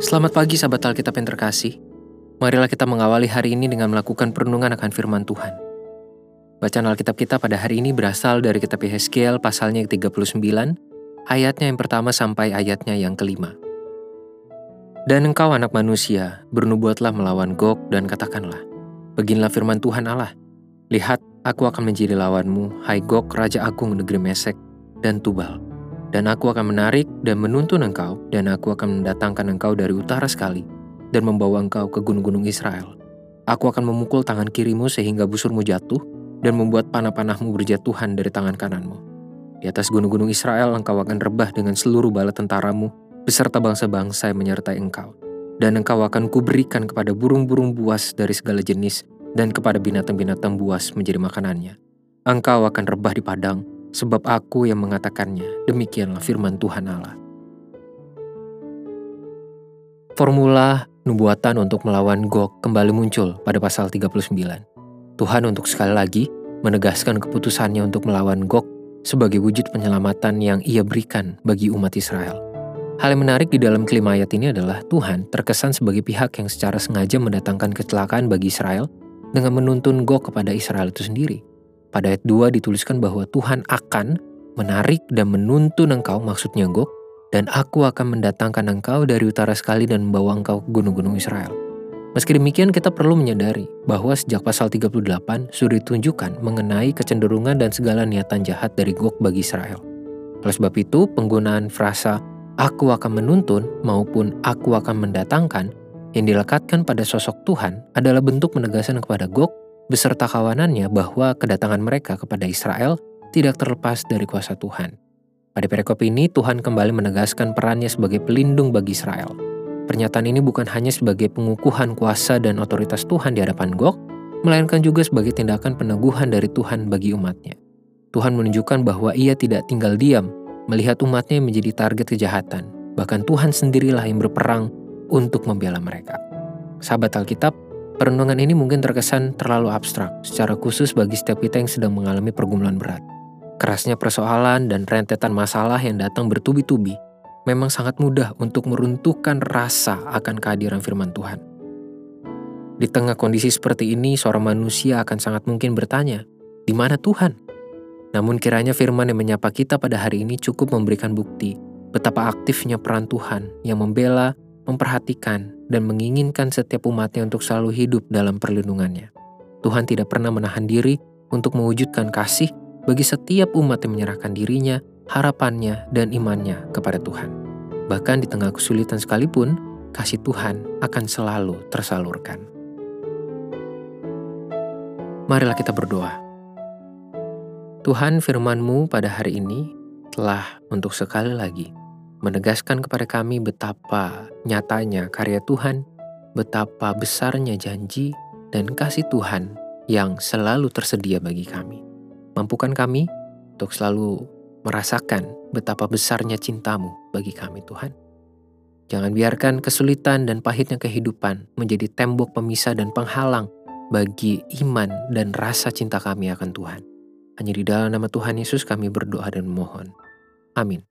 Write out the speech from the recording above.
Selamat pagi sahabat Alkitab yang terkasih. Marilah kita mengawali hari ini dengan melakukan perenungan akan firman Tuhan. Bacaan Alkitab kita pada hari ini berasal dari kitab Yehezkiel pasalnya yang 39, ayatnya yang pertama sampai ayatnya yang kelima. Dan engkau anak manusia, bernubuatlah melawan Gog dan katakanlah, Beginilah firman Tuhan Allah, Lihat, aku akan menjadi lawanmu, hai Gog, Raja Agung negeri Mesek, dan Tubal. Dan aku akan menarik dan menuntun engkau, dan aku akan mendatangkan engkau dari utara sekali, dan membawa engkau ke gunung-gunung Israel. Aku akan memukul tangan kirimu sehingga busurmu jatuh, dan membuat panah-panahmu berjatuhan dari tangan kananmu. Di atas gunung-gunung Israel engkau akan rebah dengan seluruh bala tentaramu, beserta bangsa-bangsa yang menyertai engkau. Dan engkau akan kuberikan kepada burung-burung buas dari segala jenis, dan kepada binatang-binatang buas menjadi makanannya. Engkau akan rebah di padang, sebab aku yang mengatakannya. Demikianlah firman Tuhan Allah. Formula nubuatan untuk melawan Gog kembali muncul pada pasal 39. Tuhan untuk sekali lagi menegaskan keputusannya untuk melawan Gog sebagai wujud penyelamatan yang ia berikan bagi umat Israel. Hal yang menarik di dalam kelima ayat ini adalah Tuhan terkesan sebagai pihak yang secara sengaja mendatangkan kecelakaan bagi Israel dengan menuntun Gog kepada Israel itu sendiri. Pada ayat 2 dituliskan bahwa Tuhan akan menarik dan menuntun engkau maksudnya Gog, dan aku akan mendatangkan engkau dari utara sekali dan membawa engkau ke gunung-gunung Israel. Meski demikian, kita perlu menyadari bahwa sejak pasal 38 sudah ditunjukkan mengenai kecenderungan dan segala niatan jahat dari Gog bagi Israel. Oleh sebab itu, penggunaan frasa "aku akan menuntun" maupun "aku akan mendatangkan" yang dilekatkan pada sosok Tuhan adalah bentuk penegasan kepada Gog beserta kawanannya bahwa kedatangan mereka kepada Israel tidak terlepas dari kuasa Tuhan. Pada perikop ini, Tuhan kembali menegaskan perannya sebagai pelindung bagi Israel – Pernyataan ini bukan hanya sebagai pengukuhan kuasa dan otoritas Tuhan di hadapan Gog, melainkan juga sebagai tindakan peneguhan dari Tuhan bagi umatnya. Tuhan menunjukkan bahwa ia tidak tinggal diam melihat umatnya menjadi target kejahatan. Bahkan Tuhan sendirilah yang berperang untuk membela mereka. Sahabat Alkitab, perenungan ini mungkin terkesan terlalu abstrak, secara khusus bagi setiap kita yang sedang mengalami pergumulan berat. Kerasnya persoalan dan rentetan masalah yang datang bertubi-tubi memang sangat mudah untuk meruntuhkan rasa akan kehadiran firman Tuhan. Di tengah kondisi seperti ini, seorang manusia akan sangat mungkin bertanya, "Di mana Tuhan?" Namun kiranya firman yang menyapa kita pada hari ini cukup memberikan bukti betapa aktifnya peran Tuhan yang membela, memperhatikan, dan menginginkan setiap umatnya untuk selalu hidup dalam perlindungannya. Tuhan tidak pernah menahan diri untuk mewujudkan kasih bagi setiap umat yang menyerahkan dirinya harapannya, dan imannya kepada Tuhan. Bahkan di tengah kesulitan sekalipun, kasih Tuhan akan selalu tersalurkan. Marilah kita berdoa. Tuhan firman-Mu pada hari ini telah untuk sekali lagi menegaskan kepada kami betapa nyatanya karya Tuhan, betapa besarnya janji dan kasih Tuhan yang selalu tersedia bagi kami. Mampukan kami untuk selalu merasakan betapa besarnya cintamu bagi kami Tuhan. Jangan biarkan kesulitan dan pahitnya kehidupan menjadi tembok pemisah dan penghalang bagi iman dan rasa cinta kami akan Tuhan. Hanya di dalam nama Tuhan Yesus kami berdoa dan memohon. Amin.